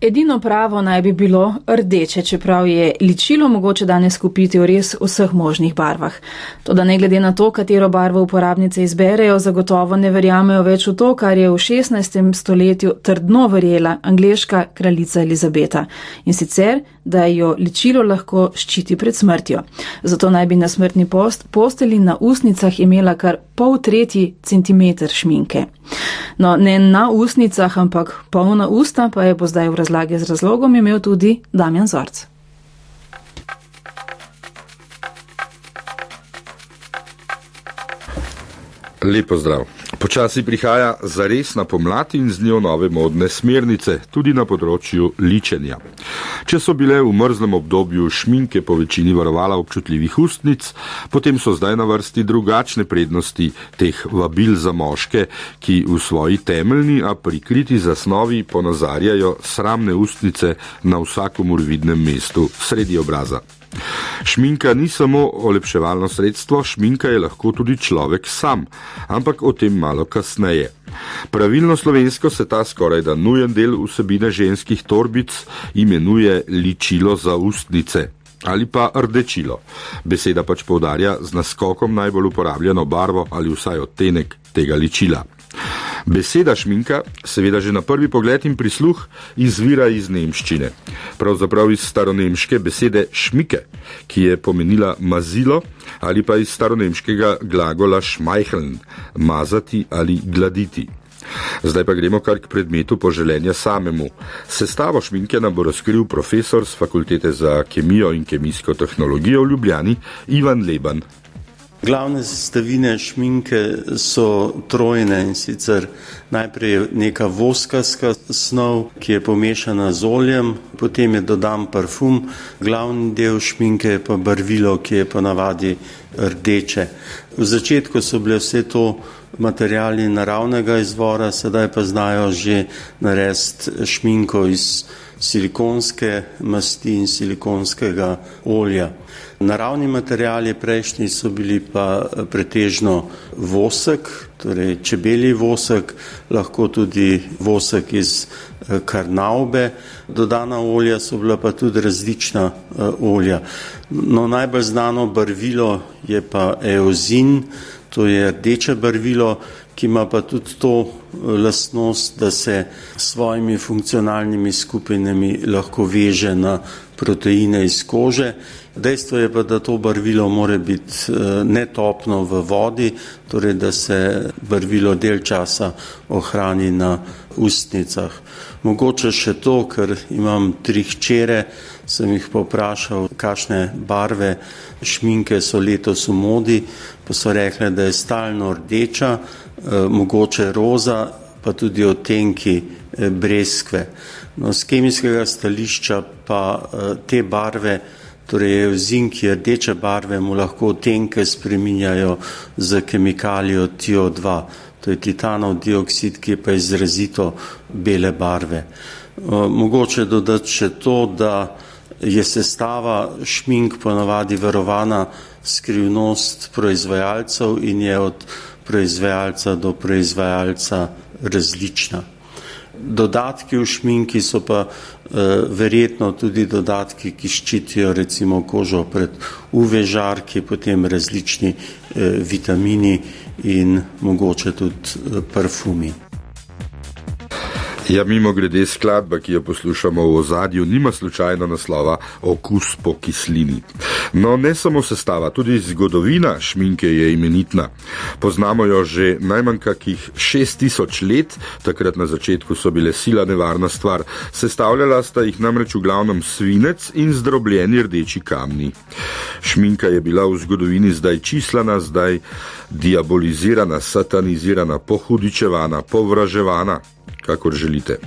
Edino pravo naj bi bilo rdeče, čeprav je ličilo mogoče danes kupiti v res vseh možnih barvah. Toda ne glede na to, katero barvo uporabnice izberejo, zagotovo ne verjamejo več v to, kar je v 16. stoletju trdno verjela angliška kraljica Elizabeta. In sicer, da jo ličilo lahko ščiti pred smrtjo. Zato naj bi na smrtni post posteli na usnicah imela kar pol tretji centimeter šminke. No, ne na usnicah, ampak polna usta pa je bo zdaj v razlagi z razlogom imel tudi Damjan Zorc. Lepo zdrav. Počasi prihaja zaresna pomlad in z njo nove modne smernice, tudi na področju ličenja. Če so bile v mrzlem obdobju šminke po večini varovala občutljivih ustnic, potem so zdaj na vrsti drugačne prednosti teh vabil za moške, ki v svoji temeljni, a prikriti zasnovi ponazarjajo sramne ustnice na vsakomur vidnem mestu sredi obraza. Šminka ni samo olepševalno sredstvo, šminka je lahko tudi človek sam, ampak o tem malo kasneje. Pravilno slovensko se ta skoraj da nujen del vsebine ženskih torbic imenuje ličilo za ustnice. Ali pa rdečilo. Beseda pač povdarja z naskokom najbolj uporabljeno barvo ali vsaj odtenek tega ličila. Beseda šminka, seveda že na prvi pogled in prisluh, izvira iz nemščine. Pravzaprav iz staronemške besede šmike, ki je pomenila mazilo, ali pa iz staronemškega glagola šmajhln, mazati ali gladiti. Zdaj pa gremo kar k predmetu poželenja samemu. Sestavo šminke nam bo razkril profesor z fakultete za kemijo in kemijsko tehnologijo v Ljubljani Ivan Leban. Glavne sestavine šminke so trojne in sicer najprej neka voskaska snov, ki je pomešana z oljem, potem je dodan parfum, glavni del šminke je pa barvilo, ki je ponavadi rdeče. V začetku so bile vse to materijali naravnega izvora, sedaj pa znajo že narediti šminko iz silikonske masti in silikonskega olja. Naravni materijali prejšnji so bili pa pretežno vosek, torej čebeli vosek, lahko tudi vosek iz eh, karnaube, dodana olja so bila pa tudi različna eh, olja. No, najbolj znano barvilo je pa eozin, to je rdeče barvilo, ki ima pa tudi to eh, lastnost, da se s svojimi funkcionalnimi skupinami lahko veže na proteine iz kože. Dejstvo je pa, da to barvilo more biti eh, netopno v vodi, torej da se barvilo del časa ohrani na ustnicah. Mogoče še to, ker imam tri hčere, sem jih poprašal, kakšne barve šminke so letos v modi, pa so rekli, da je stalno rdeča, eh, mogoče roza, pa tudi odtenki eh, breskve. No, z kemijskega stališča pa te barve torej zinki rdeče barve mu lahko tenke spreminjajo z kemikalijo TiO2, to je titanov dioksid, ki je pa izrazito bele barve. Mogoče dodati še to, da je sestava šmink ponavadi verovana skrivnost proizvajalcev in je od proizvajalca do proizvajalca različna. Dodatki v šminki so pa eh, verjetno tudi dodatki, ki ščitijo recimo kožo pred UV žarki, potem različni eh, vitamini in mogoče tudi eh, parfumi. Ja, mimo grede skladba, ki jo poslušamo v ozadju, nima slučajno naslova Okus po kislini. No, ne samo sestava, tudi zgodovina šminke je imenitna. Poznamo jo že najmanj kakih 6000 let, takrat na začetku so bile sila nevarna stvar. Sestavljala sta jih namreč v glavnem svinec in zdrobljeni rdeči kamni. Šminka je bila v zgodovini zdaj čislana, zdaj diabolizirana, satanizirana, pohudičevana, povraževana kakor želite.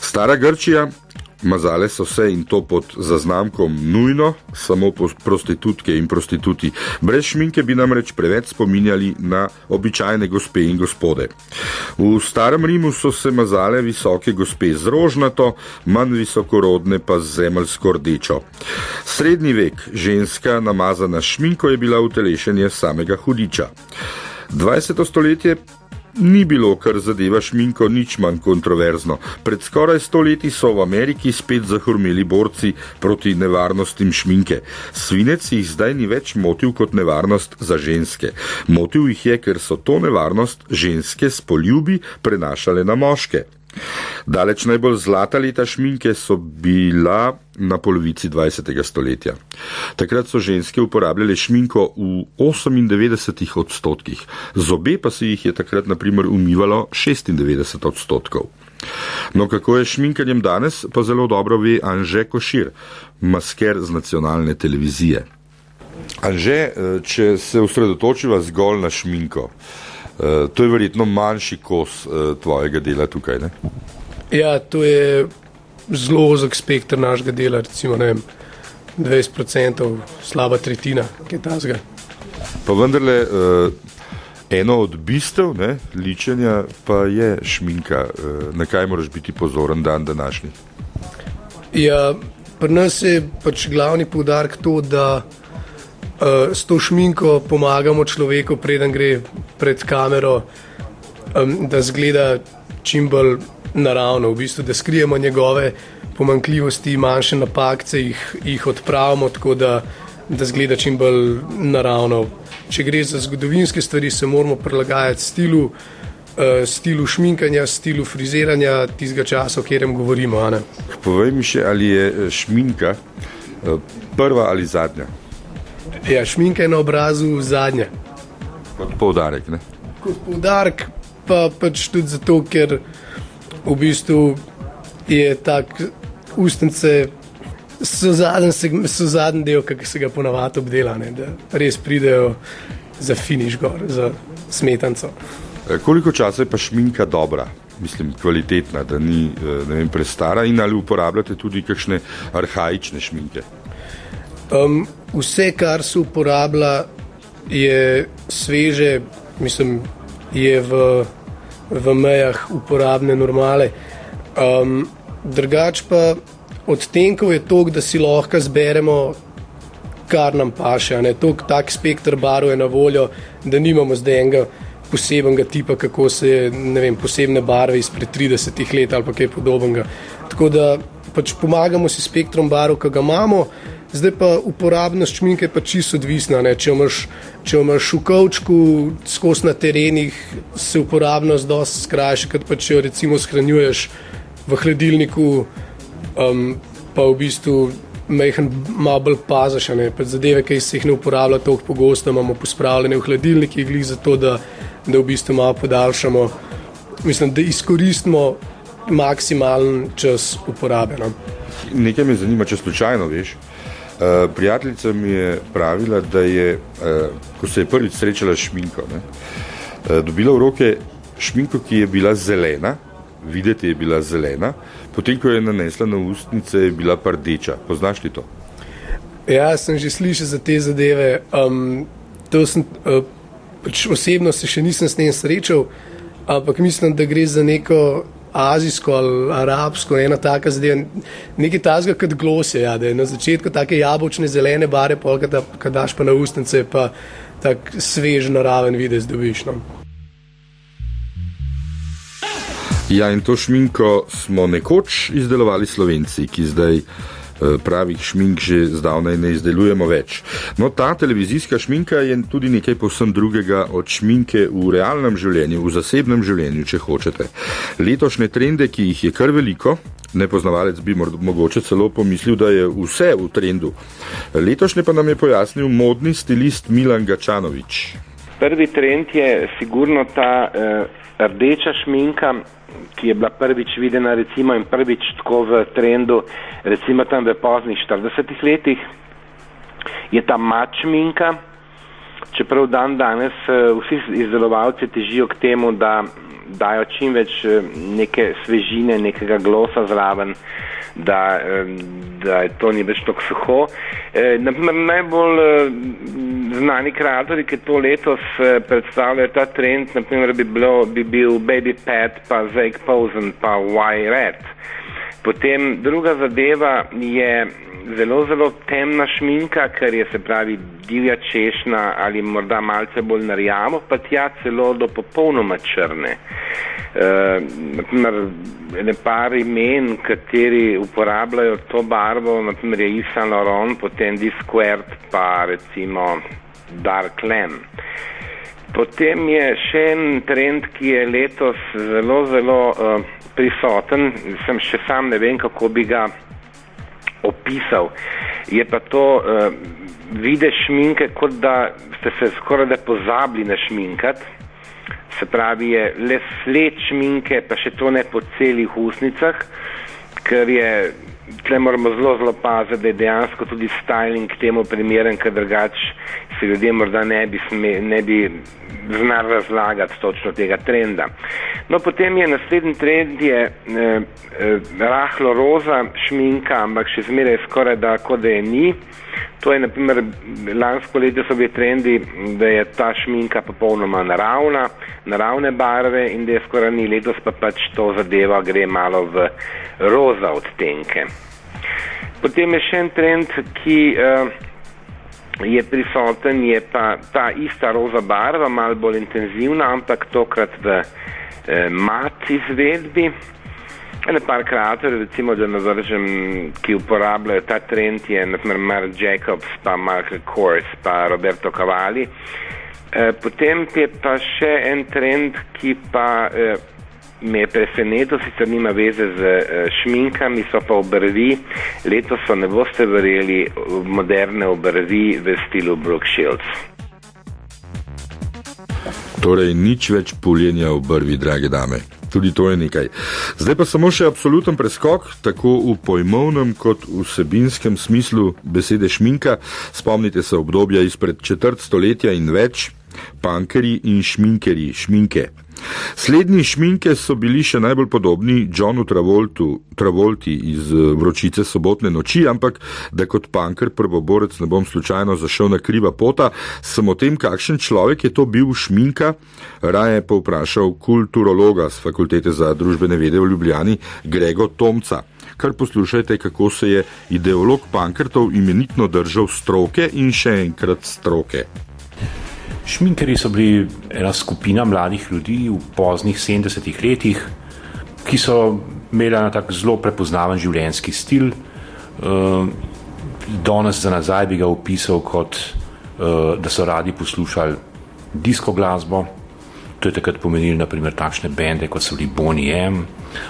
Stara Grčija, mazale so se in to pod zaznamkom nujno, samo prostitutke in prostituti. Brez šminke bi namreč preveč spominjali na običajne gospe in gospode. V starem Rimu so se mazale visoke gospe z rožnato, manj visokorodne pa z zemeljsko rdečo. Srednji vek, ženska namazana šminko je bila utelešenje samega hudiča. 20. stoletje ni bilo, kar zadeva šminko, nič manj kontroverzno. Pred skoraj stoletji so v Ameriki spet zahurmeli borci proti nevarnostim šminke. Svinec jih zdaj ni več motil kot nevarnost za ženske. Motil jih je, ker so to nevarnost ženske s poljubi prenašale na moške. Daleč najbolj zlata leta šminke so bila na polovici 20. stoletja. Takrat so ženske uporabljale šminko v 98 odstotkih, zobe pa se jih je takrat naprimer umivalo 96 odstotkov. No, kako je šminkanjem danes, pa zelo dobro ve Anže Košir, masker z nacionalne televizije. Anže, eh, če se osredotočiva zgolj na šminko, to je verjetno manjši kos uh, tvojega dela tukaj. Ne? Ja, to je zelo ozek spektr našega dela, recimo vem, 20%, slaba tretjina, kaj tasga. Pa vendarle, uh, eno od bistev ne, ličenja pa je šminka. Na kaj moraš biti pozoren dan današnji? Ja, pri nas je pač glavni poudarek to, da uh, s to šminko pomagamo človeku, preden gre pred kamero, um, da zgleda čim bolj naravno, v bistvu, da skrijemo njegove pomankljivosti, manjše napake, jih, jih odpravimo tako, da, da zgleda čim bolj naravno. Če gre za zgodovinske stvari, se moramo prilagajati stilu. Uh, stilu šminkanja, stilu friziranja tistega časa, o katerem govorimo. Povej mi še, ali je šminka uh, prva ali zadnja? Ja, šminka je na obrazu zadnja. Kot poudarek. Ne? Kot poudarek, pa pač tudi zato, ker v bistvu je tak ustnice. So zadnji, so zadnji del, ki se ga ponavadi obdela, ne, da res pridejo za finiš gor, za smetanco. E, koliko časa je pa šminka dobra, mislim, kvalitetna, da ni vem, prestara in ali uporabljate tudi kakšne arhajične šminke? Um, vse, kar se uporablja, je sveže, mislim, je v, v mejah uporabne normale. Um, drugač pa odtenkov je to, da si lahko zberemo, kar nam paše. Tok, tak spektr barv je na voljo, da nimamo zdaj enega posebnega tipa, kako se vem, posebne barve izpred 30 let ali kaj podobnega. Tako da pač pomagamo si spektrom barv, ki ga imamo. Zdaj pa uporabnost šminke je pa čisto odvisna. Če imaš, če imaš v kavčku skozi na terenih, se uporabnost dosti skrajša, kot pa če jo recimo shranjuješ v hladilniku, um, pa v bistvu mehen malo bolj pazaš. Zadeve, ki se jih ne uporablja tako pogosto, imamo pospravljene v hladilnikih, glih zato, da, da v bistvu malo podaljšamo, mislim, da izkoristimo maksimalen čas uporabe. No. Nekaj me zanima, če slučajno veš. Eh, prijateljica mi je pravila, da je, uh, ko se je prvič srečala s šminko, ne, uh, dobila v roke šminko, ki je bila zelena, videti je bila zelena, potem, ko je nanesla na ustnice, je bila pa rdeča. Poznaš ti to? Ja, sem že slišal za te zadeve. Um, sem, uh, pač osebno se še nisem s tem srečal, ampak mislim, da gre za neko azijsko ali arabsko, ena taka zadeva, nekaj tazga kot glose, ja, da je na začetku take jabolčne zelene bare, pa kad daš pa na ustnice, pa tak svež naraven videz dobiš. No. Ja, in to šminko smo nekoč izdelovali slovenci, ki zdaj pravih šmink že zdavnaj ne izdelujemo več. No, ta televizijska šminka je tudi nekaj povsem drugega od šminke v realnem življenju, v zasebnem življenju, če hočete. Letošnje trende, ki jih je kar veliko, nepoznavalec bi mogoče celo pomislil, da je vse v trendu. Letošnje pa nam je pojasnil modni stilist Milan Gačanovič. Prvi trend je sigurno ta uh, rdeča šminka, ki je bila prvič videna recimo in prvič tako v trendu, recimo tam v poznih 40 letih, je ta mačminka, čeprav dan danes eh, vsi izdelovalci težijo k temu, da dajo čim več eh, neke svežine, nekega glosa zraven, da, da to ni več tako suho. E, naprimer, najbolj e, znani kreatori, ki to letos e, predstavljajo ta trend, naprimer, bi, bilo, bi bil Baby Pet, pa Zake Posen, pa Y Red. Potem druga zadeva je zelo, zelo temna šminka, ker je se pravi divja češnja ali morda malce bolj narjavo, pa tja celo do popolnoma črne. Uh, naprimer, ne par imen, kateri uporabljajo to barvo, naprimer je Yves Saint Laurent, potem Disquared, pa recimo Dark Lamb. Potem je še en trend, ki je letos zelo, zelo uh, prisoten, sem še sam ne vem, kako bi ga opisal. Je pa to uh, vide šminke, kot da ste se skoraj da pozabili na šminkat. Se pravi, je le sled šminke, pa še to ne po celih usnicah, ker je tle moramo zelo, zelo paziti, da je dejansko tudi styling temu primeren, ker drugač se ljudje morda ne bi, sme, ne bi znali razlagati točno tega trenda. No, potem je naslednji trend je eh, eh, rahlo roza šminka, ampak še zmeraj skoraj da, kot da je ni. To je, naprimer, lansko leto so bili trendi, da je ta šminka popolnoma naravna, naravne barve in da je skoraj ni letos pa pač to zadeva gre malo v roza odtenke. Potem je še en trend, ki uh, je prisoten, je pa ta ista roza barva, malo bolj intenzivna, ampak tokrat v uh, mat izvedbi. Ene par kreatorjev, recimo, da navržem, ki uporabljajo ta trend, je naprimer Mark Jacobs, pa Mark Kors, pa Roberto Cavalli. E, potem je pa še en trend, ki pa e, me je presenetil, sicer nima veze z e, šminkami, so pa obrvi. Letos so, ne boste verjeli, moderne obrvi v stilu Brooke Shields. Torej, nič več puljenja obrvi, drage dame tudi to je nekaj. Zdaj pa samo še absoluten preskok, tako v pojmovnem kot v vsebinskem smislu besede šminka. Spomnite se obdobja izpred četrt stoletja in več, pankeri in šminkeri, šminke. Slednji šminke so bili še najbolj podobni Johnu Travoltu, Travolti iz eh, vročice sobotne noči, ampak da kot panker prvoborec ne bom slučajno zašel na kriva pota, sem o tem, kakšen človek je to bil šminka, raje pa vprašal kulturologa z fakultete za družbene vede v Ljubljani, Grego Tomca. Kar poslušajte, kako se je ideolog pankrtov imenitno držal stroke in še enkrat stroke. Šminkeri so bili ena skupina mladih ljudi v poznih 70-ih letih, ki so imeli na tak zelo prepoznaven življenjski stil. Uh, danes za nazaj bi ga opisal kot, uh, da so radi poslušali disko glasbo. To je takrat pomenilo naprimer takšne bende, kot so bili Bonnie M,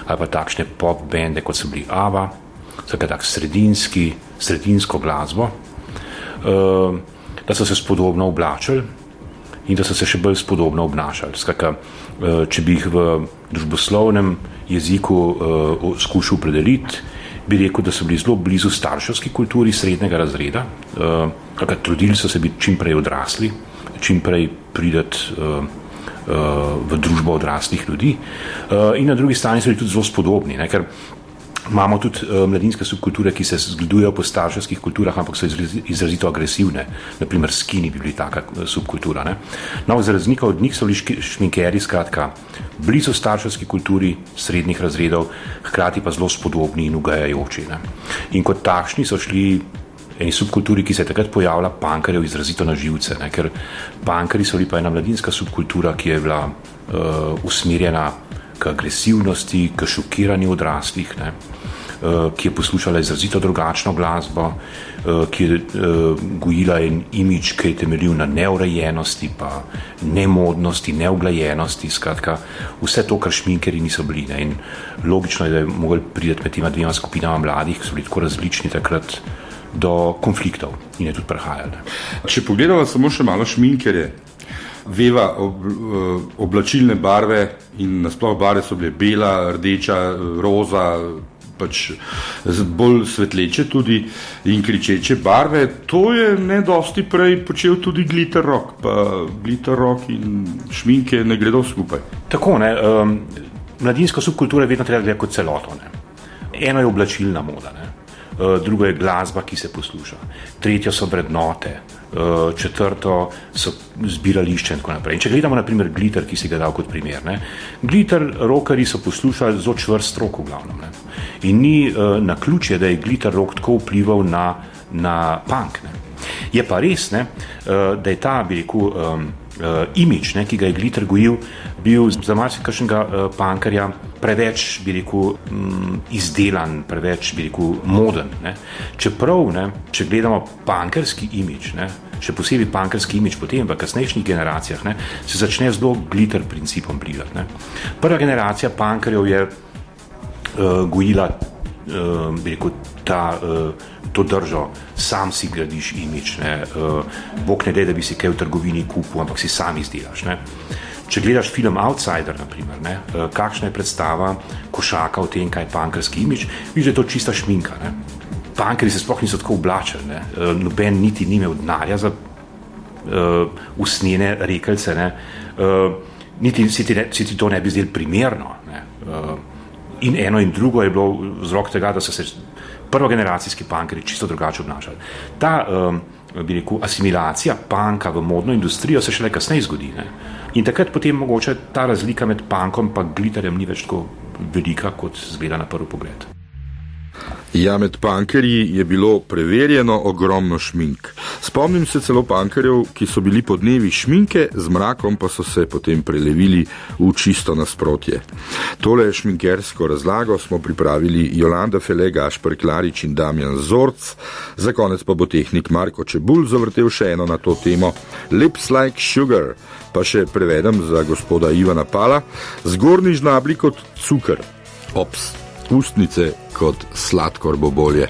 ali pa takšne pop bende, kot so bili Ava, tako tak sredinski, sredinsko glasbo, uh, da so se spodobno oblačili in da so se še bolj spodobno obnašali. Skaka, eh, če bi jih v družboslovnem jeziku uh, skušal opredeliti, bi rekel, da so bili zelo blizu starševski kulturi srednjega razreda, uh, kaka, trudili so se biti čim prej odrasli, čim prej prideti uh, v družbo odraslih ljudi, in na drugi strani so bili tudi zelo spodobni. Ne, ker, Imamo tudi uh, mladinske subkulture, ki se zgledujejo po starševskih kulturah, ampak so izrazito agresivne. Naprimer, skini bi bili taka uh, subkultura. Ne? No, za razliko od njih so bili šminkeri, skratka, blizu starševski kulturi srednjih razredov, hkrati pa zelo spodobni in ugajajoči. Ne? In kot takšni so šli eni subkulturi, ki se je takrat pojavila, pankarjev izrazito na živce, ne? ker pankari so bili pa ena mladinska subkultura, ki je bila uh, usmerjena k agresivnosti, k šokiranju odraslih, ne, eh, ki je poslušala izrazito drugačno glasbo, eh, ki je eh, gojila en imič, ki je temeljil na neurejenosti, pa nemodnosti, neuglajenosti. Skratka, vse to, kar šminkeri niso bili. Ne. In logično je, da je mogel priti med tema dvema skupinama mladih, ki so bili tako različni takrat. Do konfliktov in je tudi prihajalo. Če pogledamo samo še malo šminkerje, veva ob, eh, oblačilne barve in nasploh barve so bile bela, rdeča, roza, pač bolj svetleče tudi in kričeče barve. To je ne dosti prej počel tudi glitter rock, pa glitter rock in šminke ne gredo skupaj. Tako ne. Um, mladinsko subkulturo je vedno treba gledati kot celoto. Ne. Eno je oblačilna moda, ne. Uh, drugo je glasba, ki se posluša, tretje so vrednote, Eh, četrto so zbirališče in tako naprej. In če gledamo naprimer glitter, ki si ga dal kot primer, ne? glitter rokari so poslušali zelo čvrst rok v glavnem. Ne? In ni uh, na ključje, da je glitter rok tako vplival na, na punk. Ne? Je pa res, ne, da je ta, bi rekel, um, uh, imič, ne, ki ga je glitter gojil, bil za marsikšnega uh, pankarja preveč, bi rekel, um, izdelan, preveč, bi rekel, moden. Ne. Čeprav, ne, če gledamo pankarski imič, ne, še posebej pankarski imič, potem v kasnejših generacijah ne, se začne zelo glitter principom blizati. Prva generacija pankarjev je uh, gojila, uh, rekel, ta. Uh, to držo, sam si gradiš imič. Uh, Bog ne da, da bi si kaj v trgovini kupil, ampak si sam izdelaš. Ne? Če gledaš film Outsider, naprimer, ne, uh, kakšna je predstava košaka o tem, kaj je pankrski imič, vidiš, da je to čista šminka. Ne? Pankeri se sploh niso tako oblačili, uh, noben niti ni imel denarja za uh, usnjene rekelce, uh, niti si ti, ne, si ti to ne bi zdel primerno. Ne? Uh, in eno in drugo je bilo vzrok tega, da so se prvogeneracijski pankeri čisto drugače obnašali. Ta um, rekel, asimilacija panka v modno industrijo se šele kasneje zgodi. Ne? In takrat potem mogoče ta razlika med pankom in glitterjem ni več tako velika, kot zgleda na prvi pogled. Ja, med pankerji je bilo preverjeno ogromno šmink. Spomnim se celo pankerjev, ki so bili po dnevi šminke, z mrakom pa so se potem prelevili v čisto nasprotje. Tole šminkersko razlago smo pripravili Jolanda Fele, Gašpr Klarič in Damjan Zorc, za konec pa bo tehnik Marko Čebul zavrtel še eno na to temo Lips like sugar, pa še prevedem za gospoda Ivana Pala, zgornji žnabli kot cukr. Ops ustnice kot sladkor bo bolje.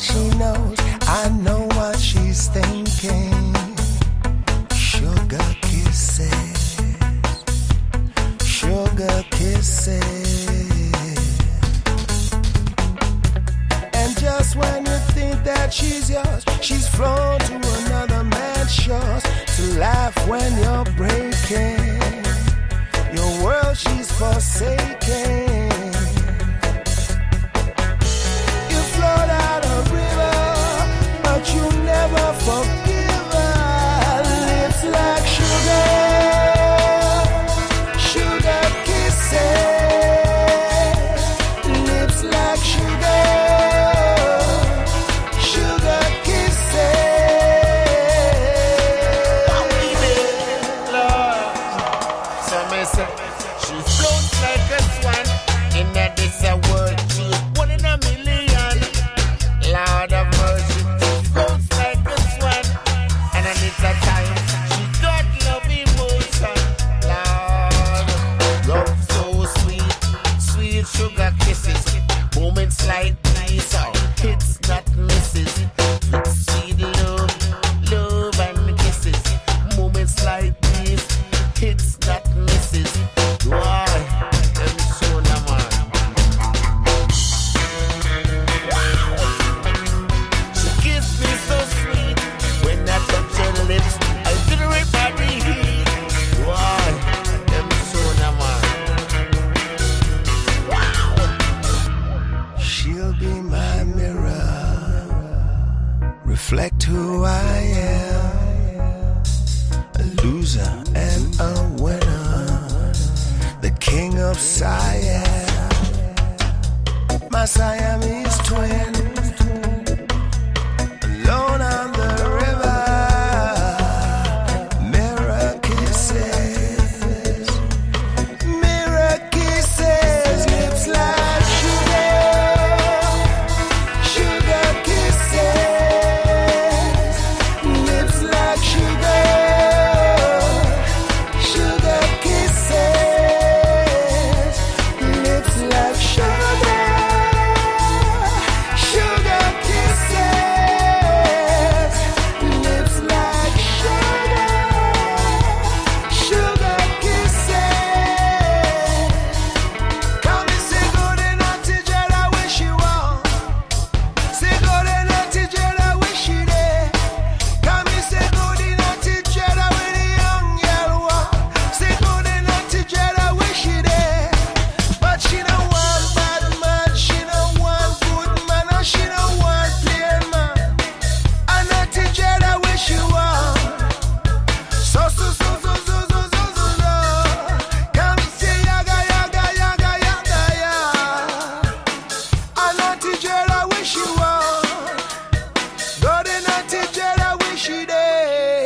she knows. I know what she's thinking. Sugar kisses, sugar kisses. And just when you think that she's yours, she's flown to another man's shores to laugh when you're breaking your world. She's forsaken.